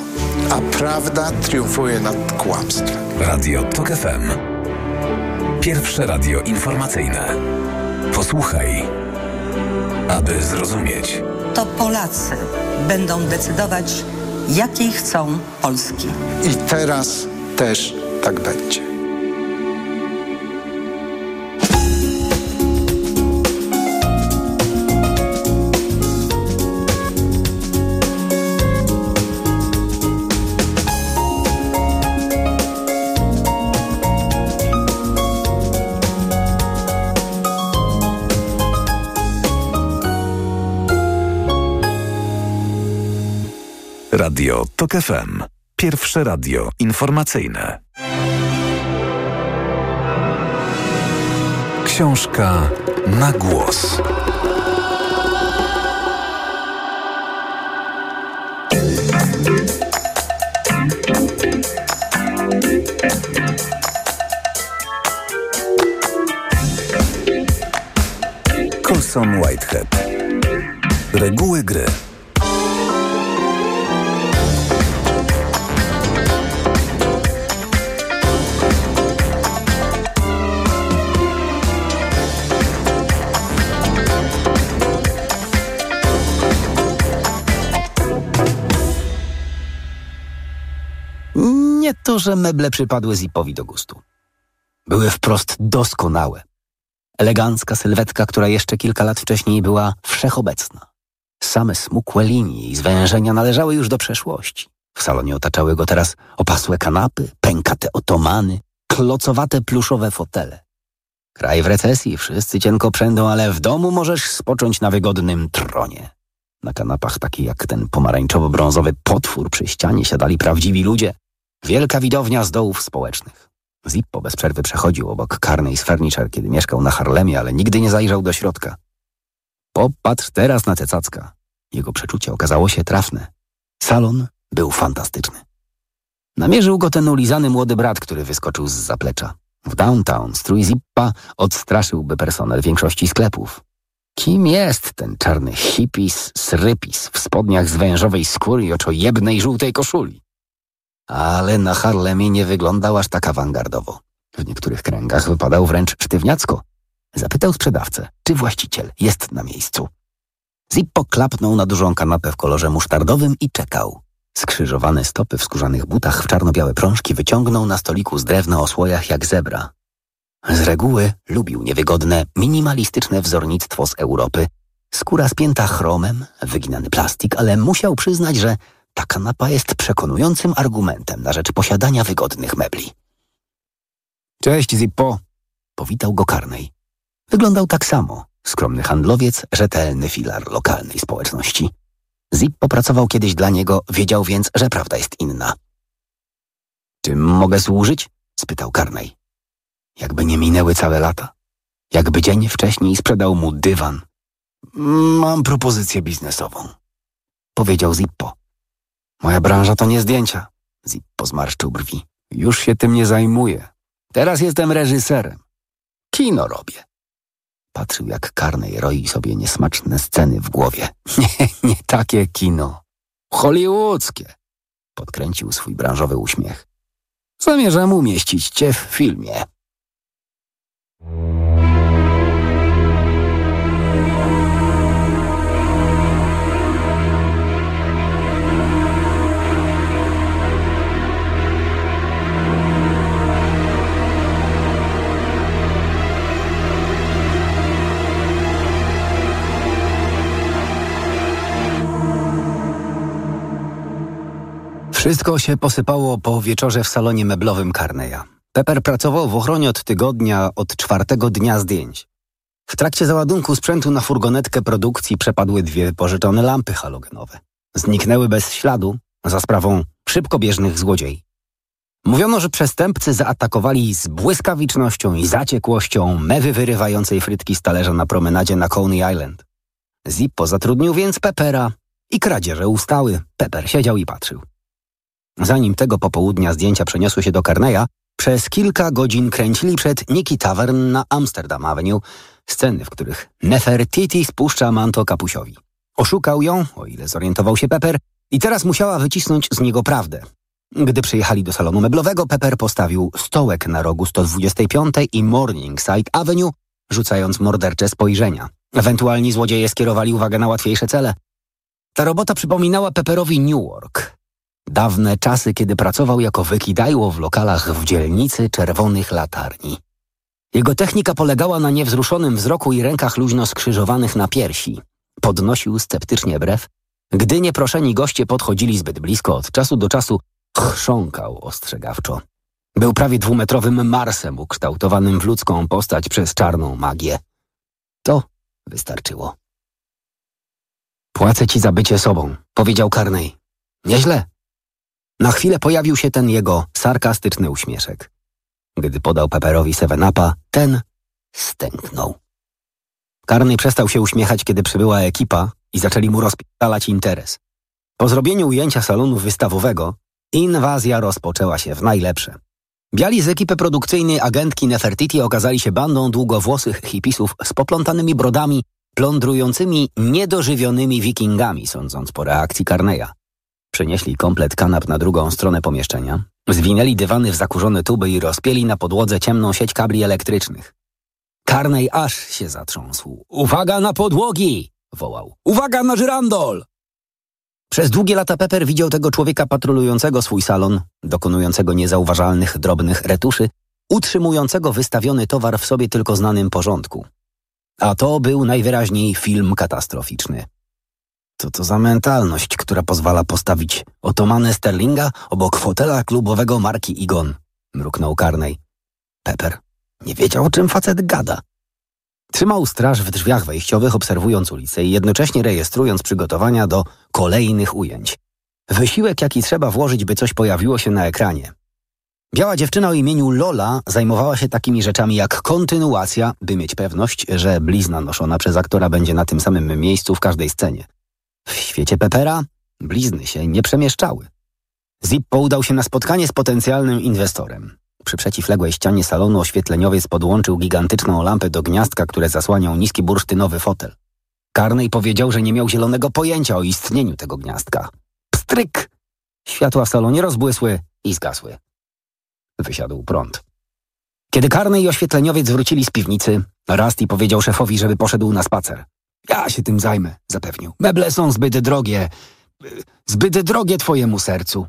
a prawda triumfuje nad kłamstwem. Radio TOK FM. Pierwsze radio informacyjne. Posłuchaj, aby zrozumieć. To Polacy będą decydować, jakiej chcą Polski. I teraz też tak będzie. Radio TOK FM. Pierwsze radio informacyjne. Książka na głos. Colson Whitehead. Reguły gry. Że meble przypadły Zipowi do gustu. Były wprost doskonałe. Elegancka sylwetka, która jeszcze kilka lat wcześniej była wszechobecna. Same smukłe linie i zwężenia należały już do przeszłości. W salonie otaczały go teraz opasłe kanapy, pękate otomany, klocowate pluszowe fotele. Kraj w recesji, wszyscy cienko przędą, ale w domu możesz spocząć na wygodnym tronie. Na kanapach taki jak ten pomarańczowo-brązowy potwór przy ścianie siadali prawdziwi ludzie. Wielka widownia z dołów społecznych. Zippo bez przerwy przechodził obok karnej z Furniture, kiedy mieszkał na Harlemie, ale nigdy nie zajrzał do środka. Popatrz teraz na te cacka. Jego przeczucie okazało się trafne. Salon był fantastyczny. Namierzył go ten ulizany młody brat, który wyskoczył z zaplecza. W downtown strój Zippa odstraszyłby personel większości sklepów. Kim jest ten czarny hipis, srypis w spodniach z wężowej skóry i oczojebnej żółtej koszuli? Ale na Harlemie nie wyglądał aż tak awangardowo. W niektórych kręgach wypadał wręcz sztywniacko. Zapytał sprzedawcę, czy właściciel jest na miejscu. Zippo klapnął na dużą kanapę w kolorze musztardowym i czekał. Skrzyżowane stopy w skórzanych butach w czarno-białe prążki wyciągnął na stoliku z drewna o słojach jak zebra. Z reguły lubił niewygodne, minimalistyczne wzornictwo z Europy. Skóra spięta chromem, wyginany plastik, ale musiał przyznać, że ta kanapa jest przekonującym argumentem na rzecz posiadania wygodnych mebli. Cześć, Zippo! Powitał go Karnej. Wyglądał tak samo. Skromny handlowiec, rzetelny filar lokalnej społeczności. Zippo pracował kiedyś dla niego, wiedział więc, że prawda jest inna. Czym mogę służyć? spytał Karnej. Jakby nie minęły całe lata. Jakby dzień wcześniej sprzedał mu dywan. Mam propozycję biznesową, powiedział Zippo. Moja branża to nie zdjęcia. Zippo zmarszczył brwi. Już się tym nie zajmuję. Teraz jestem reżyserem. Kino robię. Patrzył, jak Karnej roi sobie niesmaczne sceny w głowie. Nie, nie takie kino. Hollywoodzkie. Podkręcił swój branżowy uśmiech. Zamierzam umieścić cię w filmie. Wszystko się posypało po wieczorze w salonie meblowym Carneya. Pepper pracował w ochronie od tygodnia, od czwartego dnia zdjęć. W trakcie załadunku sprzętu na furgonetkę produkcji przepadły dwie pożyczone lampy halogenowe. Zniknęły bez śladu za sprawą szybkobieżnych złodziei. Mówiono, że przestępcy zaatakowali z błyskawicznością i zaciekłością mewy wyrywającej frytki z talerza na promenadzie na Coney Island. Zippo zatrudnił więc Peppera i kradzieże ustały. Pepper siedział i patrzył. Zanim tego popołudnia zdjęcia przeniosły się do Carneya, przez kilka godzin kręcili przed Nikki Tavern na Amsterdam Avenue sceny, w których Nefertiti spuszcza manto kapusiowi. Oszukał ją, o ile zorientował się Pepper, i teraz musiała wycisnąć z niego prawdę. Gdy przyjechali do salonu meblowego, Pepper postawił stołek na rogu 125 i Morningside Avenue, rzucając mordercze spojrzenia. Ewentualni złodzieje skierowali uwagę na łatwiejsze cele. Ta robota przypominała Pepperowi Newark, Dawne czasy, kiedy pracował jako wykidajło w lokalach w dzielnicy czerwonych latarni. Jego technika polegała na niewzruszonym wzroku i rękach luźno skrzyżowanych na piersi. Podnosił sceptycznie brew. Gdy nieproszeni goście podchodzili zbyt blisko, od czasu do czasu chrząkał ostrzegawczo. Był prawie dwumetrowym Marsem ukształtowanym w ludzką postać przez czarną magię. To wystarczyło. Płacę ci za bycie sobą, powiedział Carney. Nieźle, Na chwilę pojawił się ten jego sarkastyczny uśmieszek. Gdy podał Pepperowi Seven-Upa, ten stęknął. Karny przestał się uśmiechać, kiedy przybyła ekipa i zaczęli mu rozpalać interes. Po zrobieniu ujęcia salonu wystawowego, inwazja rozpoczęła się w najlepsze. Biali z ekipy produkcyjnej agentki Nefertiti okazali się bandą długowłosych hipisów z poplątanymi brodami, plądrującymi niedożywionymi wikingami, sądząc po reakcji Carneya. Przynieśli komplet kanap na drugą stronę pomieszczenia, zwinęli dywany w zakurzone tuby i rozpieli na podłodze ciemną sieć kabli elektrycznych. Carney aż się zatrząsł. Uwaga na podłogi! wołał. Uwaga na żyrandol! Przez długie lata Pepper widział tego człowieka patrolującego swój salon, dokonującego niezauważalnych, drobnych retuszy, utrzymującego wystawiony towar w sobie tylko znanym porządku. A to był najwyraźniej film katastroficzny. Co to za mentalność, która pozwala postawić otomanę Sterlinga obok fotela klubowego marki Igon? Mruknął Carney. Pepper nie wiedział, o czym facet gada. Trzymał straż w drzwiach wejściowych, obserwując ulicę i jednocześnie rejestrując przygotowania do kolejnych ujęć. Wysiłek, jaki trzeba włożyć, by coś pojawiło się na ekranie. Biała dziewczyna o imieniu Lola zajmowała się takimi rzeczami jak kontynuacja, by mieć pewność, że blizna noszona przez aktora będzie na tym samym miejscu w każdej scenie. W świecie Pepera blizny się nie przemieszczały. Zippo udał się na spotkanie z potencjalnym inwestorem. Przy przeciwległej ścianie salonu oświetleniowiec podłączył gigantyczną lampę do gniazdka, które zasłaniał niski bursztynowy fotel. Carney powiedział, że nie miał zielonego pojęcia o istnieniu tego gniazdka. Pstryk! Światła w salonie rozbłysły i zgasły. Wysiadł prąd. Kiedy Carney i oświetleniowiec wrócili z piwnicy, Rusty powiedział szefowi, żeby poszedł na spacer. Ja się tym zajmę, zapewnił. Meble są zbyt drogie. Zbyt drogie twojemu sercu.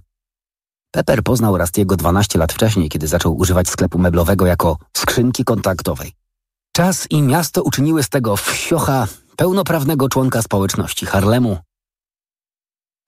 Pepper poznał Rustiego 12 lat wcześniej, kiedy zaczął używać sklepu meblowego jako skrzynki kontaktowej. Czas i miasto uczyniły z tego wsiocha pełnoprawnego członka społeczności Harlemu.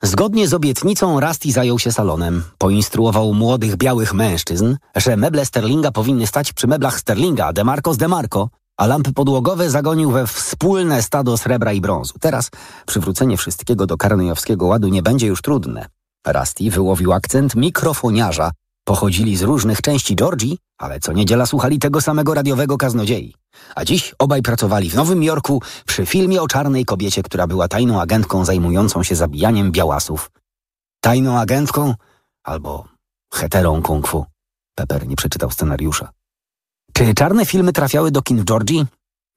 Zgodnie z obietnicą Rusty zajął się salonem. Poinstruował młodych białych mężczyzn, że meble Sterlinga powinny stać przy meblach Sterlinga, Demarco z Demarco, a lampy podłogowe zagonił we wspólne stado srebra i brązu. Teraz przywrócenie wszystkiego do karnejowskiego ładu nie będzie już trudne. Rusty wyłowił akcent mikrofoniarza. Pochodzili z różnych części Georgii, ale co niedziela słuchali tego samego radiowego kaznodziei. A dziś obaj pracowali w Nowym Jorku przy filmie o czarnej kobiecie, która była tajną agentką zajmującą się zabijaniem białasów. Tajną agentką albo heterą kung fu. Pepper nie przeczytał scenariusza. Czy czarne filmy trafiały do kin w Georgii?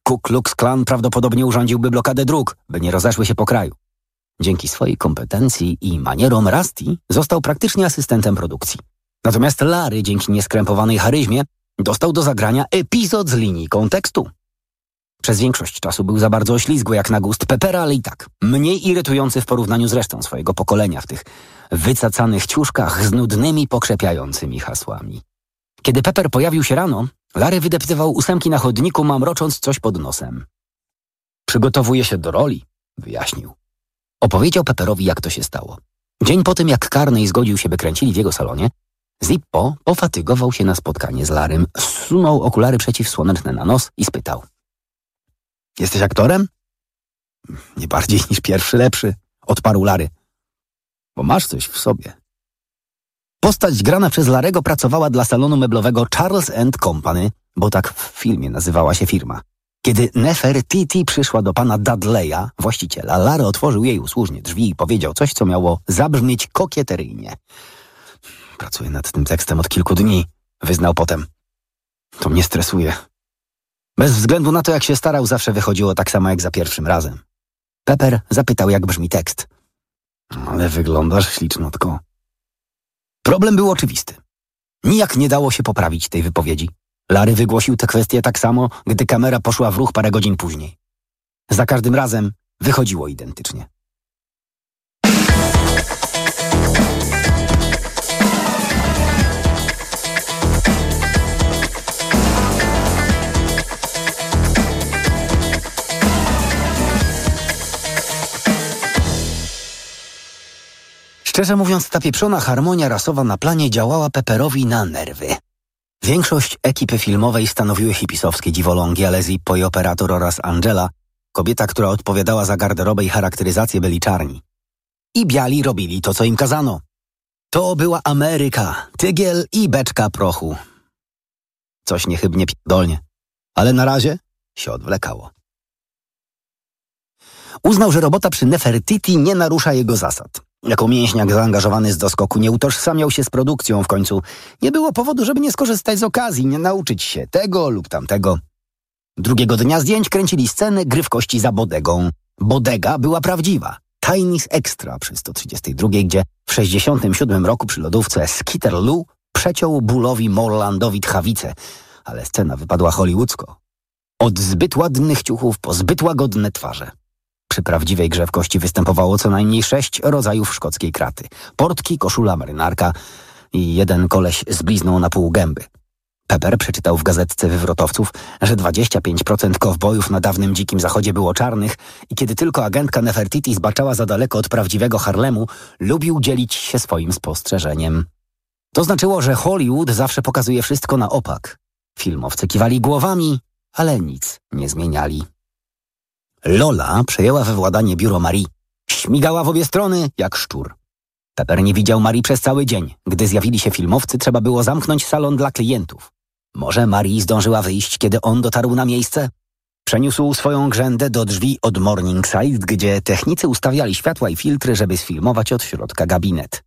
Ku Klux Klan prawdopodobnie urządziłby blokadę dróg, by nie rozeszły się po kraju. Dzięki swojej kompetencji i manierom Rusty został praktycznie asystentem produkcji. Natomiast Larry dzięki nieskrępowanej charyzmie dostał do zagrania epizod z linii kontekstu. Przez większość czasu był za bardzo oślizgły jak na gust Pepera, ale i tak mniej irytujący w porównaniu z resztą swojego pokolenia w tych wycacanych ciuszkach z nudnymi, pokrzepiającymi hasłami. Kiedy Pepper pojawił się rano, Larry wydeptywał ósemki na chodniku, mamrocząc coś pod nosem. Przygotowuje się do roli, wyjaśnił. Opowiedział Pepperowi, jak to się stało. Dzień po tym, jak Carney zgodził się, by kręcili w jego salonie, Zippo pofatygował się na spotkanie z Larym, zsunął okulary przeciwsłoneczne na nos i spytał. Jesteś aktorem? Nie bardziej niż pierwszy lepszy, odparł Lary. Bo masz coś w sobie. Postać grana przez Larego pracowała dla salonu meblowego Charles Company, bo tak w filmie nazywała się firma. Kiedy Nefertiti przyszła do pana Dudleya, właściciela, Larry otworzył jej usłużnie drzwi i powiedział coś, co miało zabrzmieć kokieteryjnie. Pracuję nad tym tekstem od kilku dni, wyznał potem. To mnie stresuje. Bez względu na to, jak się starał, zawsze wychodziło tak samo jak za pierwszym razem. Pepper zapytał, jak brzmi tekst. Ale wyglądasz ślicznotko. Problem był oczywisty. Nijak nie dało się poprawić tej wypowiedzi. Larry wygłosił tę kwestię tak samo, gdy kamera poszła w ruch parę godzin później. Za każdym razem wychodziło identycznie. Szczerze mówiąc, ta pieprzona harmonia rasowa na planie działała Pepperowi na nerwy. Większość ekipy filmowej stanowiły hipisowskie dziwolągi, ale Zippo i operator oraz Angela, kobieta, która odpowiadała za garderobę i charakteryzację, byli czarni. I biali robili to, co im kazano. To była Ameryka, tygiel i beczka prochu. Coś niechybnie pierdolnie, ale na razie się odwlekało. Uznał, że robota przy Nefertiti nie narusza jego zasad. Jako mięśniak zaangażowany z doskoku nie utożsamiał się z produkcją w końcu. Nie było powodu, żeby nie skorzystać z okazji, nie nauczyć się tego lub tamtego. Drugiego dnia zdjęć kręcili scenę gry w kości za bodegą. Bodega była prawdziwa. Chinese Extra przy 132, gdzie w 67 roku przy lodówce Skitterloo przeciął bólowi Morlandowi tchawicę, ale scena wypadła hollywoodzko. Od zbyt ładnych ciuchów po zbyt łagodne twarze. Przy prawdziwej grze w kości występowało co najmniej sześć rodzajów szkockiej kraty. Portki, koszula, marynarka i jeden koleś z blizną na pół gęby. Pepper przeczytał w gazetce wywrotowców, że 25% kowbojów na dawnym dzikim zachodzie było czarnych i kiedy tylko agentka Nefertiti zbaczała za daleko od prawdziwego Harlemu, lubił dzielić się swoim spostrzeżeniem. To znaczyło, że Hollywood zawsze pokazuje wszystko na opak. Filmowcy kiwali głowami, ale nic nie zmieniali. Lola przejęła we władanie biuro Marii. Śmigała w obie strony jak szczur. Pepper nie widział Marii przez cały dzień. Gdy zjawili się filmowcy, trzeba było zamknąć salon dla klientów. Może Marii zdążyła wyjść, kiedy on dotarł na miejsce? Przeniósł swoją grzędę do drzwi od Morningside, gdzie technicy ustawiali światła i filtry, żeby sfilmować od środka gabinet.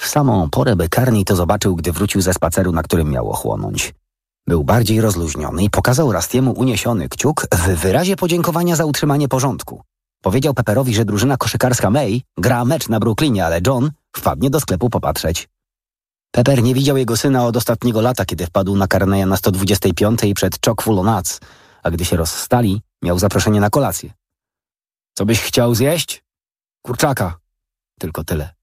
W samą porę by Carney to zobaczył, gdy wrócił ze spaceru, na którym miał ochłonąć. Był bardziej rozluźniony i pokazał Rastiemu uniesiony kciuk w wyrazie podziękowania za utrzymanie porządku. Powiedział Pepperowi, że drużyna koszykarska May gra mecz na Brooklynie, ale John wpadnie do sklepu popatrzeć. Pepper nie widział jego syna od ostatniego lata, kiedy wpadł na Carneya na 125 przed Chockfull o Nuts, a gdy się rozstali, miał zaproszenie na kolację. Co byś chciał zjeść? Kurczaka. Tylko tyle.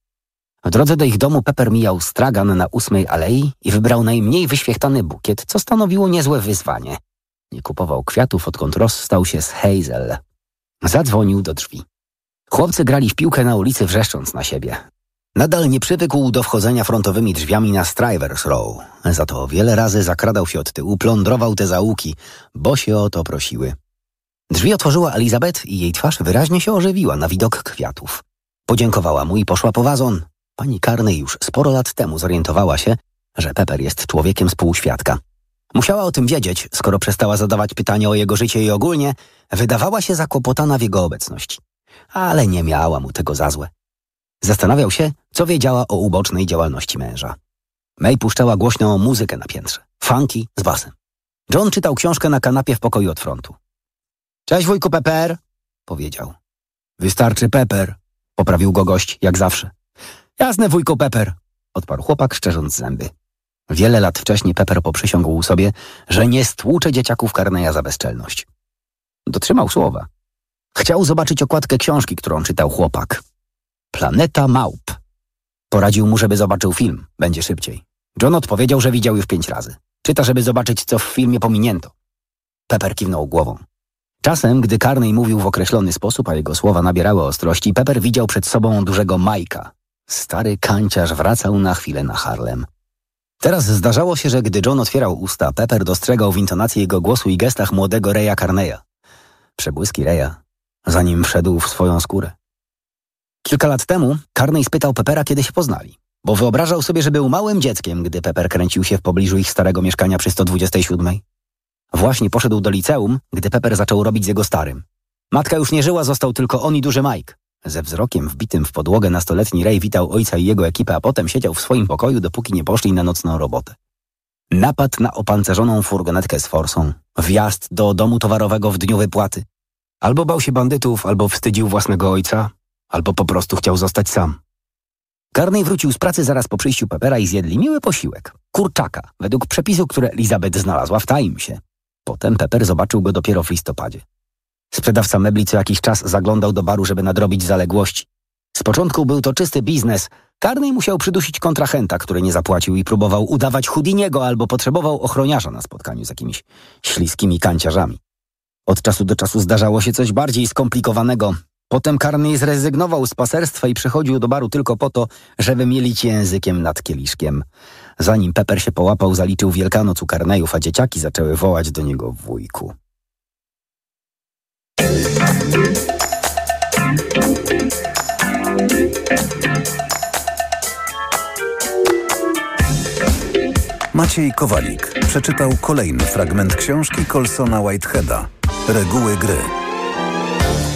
W drodze do ich domu Pepper mijał stragan na ósmej alei i wybrał najmniej wyświechtany bukiet, co stanowiło niezłe wyzwanie. Nie kupował kwiatów, odkąd rozstał się z Hazel. Zadzwonił do drzwi. Chłopcy grali w piłkę na ulicy, wrzeszcząc na siebie. Nadal nie przywykł do wchodzenia frontowymi drzwiami na Strivers Row. Za to wiele razy zakradał się od tyłu, plądrował te załuki, bo się o to prosiły. Drzwi otworzyła Elizabeth i jej twarz wyraźnie się ożywiła na widok kwiatów. Podziękowała mu i poszła po wazon. Pani Carney już sporo lat temu zorientowała się, że Pepper jest człowiekiem spółświadka. Musiała o tym wiedzieć, skoro przestała zadawać pytania o jego życie i ogólnie wydawała się zakłopotana w jego obecności. Ale nie miała mu tego za złe. Zastanawiał się, co wiedziała o ubocznej działalności męża. May puszczała głośną muzykę na piętrze. Funky z basem. John czytał książkę na kanapie w pokoju od frontu. Cześć wujku Pepper, powiedział. Wystarczy Pepper, poprawił go gość, jak zawsze. Jasne wujku Pepper, odparł chłopak, szczerząc zęby. Wiele lat wcześniej Pepper poprzysiągł sobie, że nie stłucze dzieciaków Carneya za bezczelność. Dotrzymał słowa. Chciał zobaczyć okładkę książki, którą czytał chłopak. Planeta Małp. Poradził mu, żeby zobaczył film. Będzie szybciej. John odpowiedział, że widział już pięć razy. Czyta, żeby zobaczyć, co w filmie pominięto. Pepper kiwnął głową. Czasem, gdy Carney mówił w określony sposób, a jego słowa nabierały ostrości, Pepper widział przed sobą dużego Majka. Stary kanciarz wracał na chwilę na Harlem. Teraz zdarzało się, że gdy John otwierał usta, Pepper dostrzegał w intonacji jego głosu i gestach młodego Reya Carneya. Przebłyski Reya, zanim wszedł w swoją skórę. Kilka lat temu Carney spytał Peppera, kiedy się poznali, bo wyobrażał sobie, że był małym dzieckiem, gdy Pepper kręcił się w pobliżu ich starego mieszkania przy 127. Właśnie poszedł do liceum, gdy Pepper zaczął robić z jego starym. Matka już nie żyła, został tylko on i duży Mike. Ze wzrokiem wbitym w podłogę nastoletni Ray witał ojca i jego ekipę, a potem siedział w swoim pokoju, dopóki nie poszli na nocną robotę. Napad na opancerzoną furgonetkę z forsą, wjazd do domu towarowego w dniu wypłaty. Albo bał się bandytów, albo wstydził własnego ojca, albo po prostu chciał zostać sam. Carney wrócił z pracy zaraz po przyjściu Peppera i zjedli miły posiłek. Kurczaka, według przepisu, które Elizabeth znalazła w Timesie. Potem Pepper zobaczył go dopiero w listopadzie. Sprzedawca mebli co jakiś czas zaglądał do baru, żeby nadrobić zaległości. Z początku był to czysty biznes. Carney musiał przydusić kontrahenta, który nie zapłacił i próbował udawać Houdiniego albo potrzebował ochroniarza na spotkaniu z jakimiś śliskimi kanciarzami. Od czasu do czasu zdarzało się coś bardziej skomplikowanego. Potem Carney zrezygnował z paserstwa i przychodził do baru tylko po to, żeby mielić językiem nad kieliszkiem. Zanim Pepper się połapał, zaliczył Wielkanoc u Carneyów, a dzieciaki zaczęły wołać do niego wujku. Maciej Kowalik przeczytał kolejny fragment książki Colsona Whiteheada Reguły gry.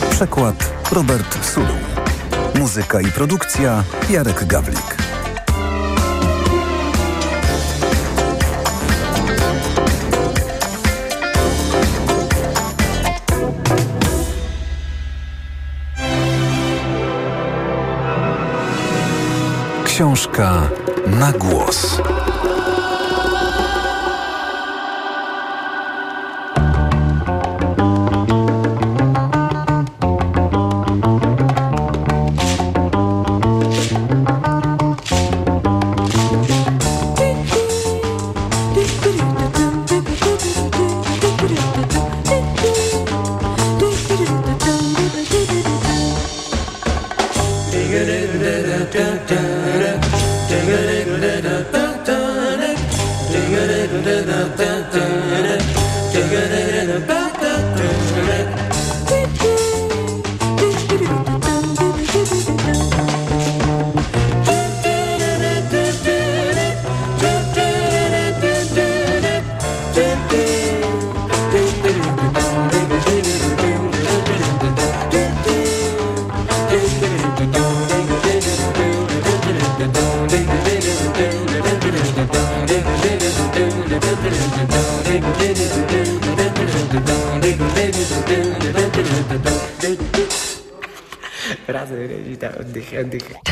Przekład Robert Sulu. Muzyka i produkcja Jarek Gawlik. Książka na głos. Andy.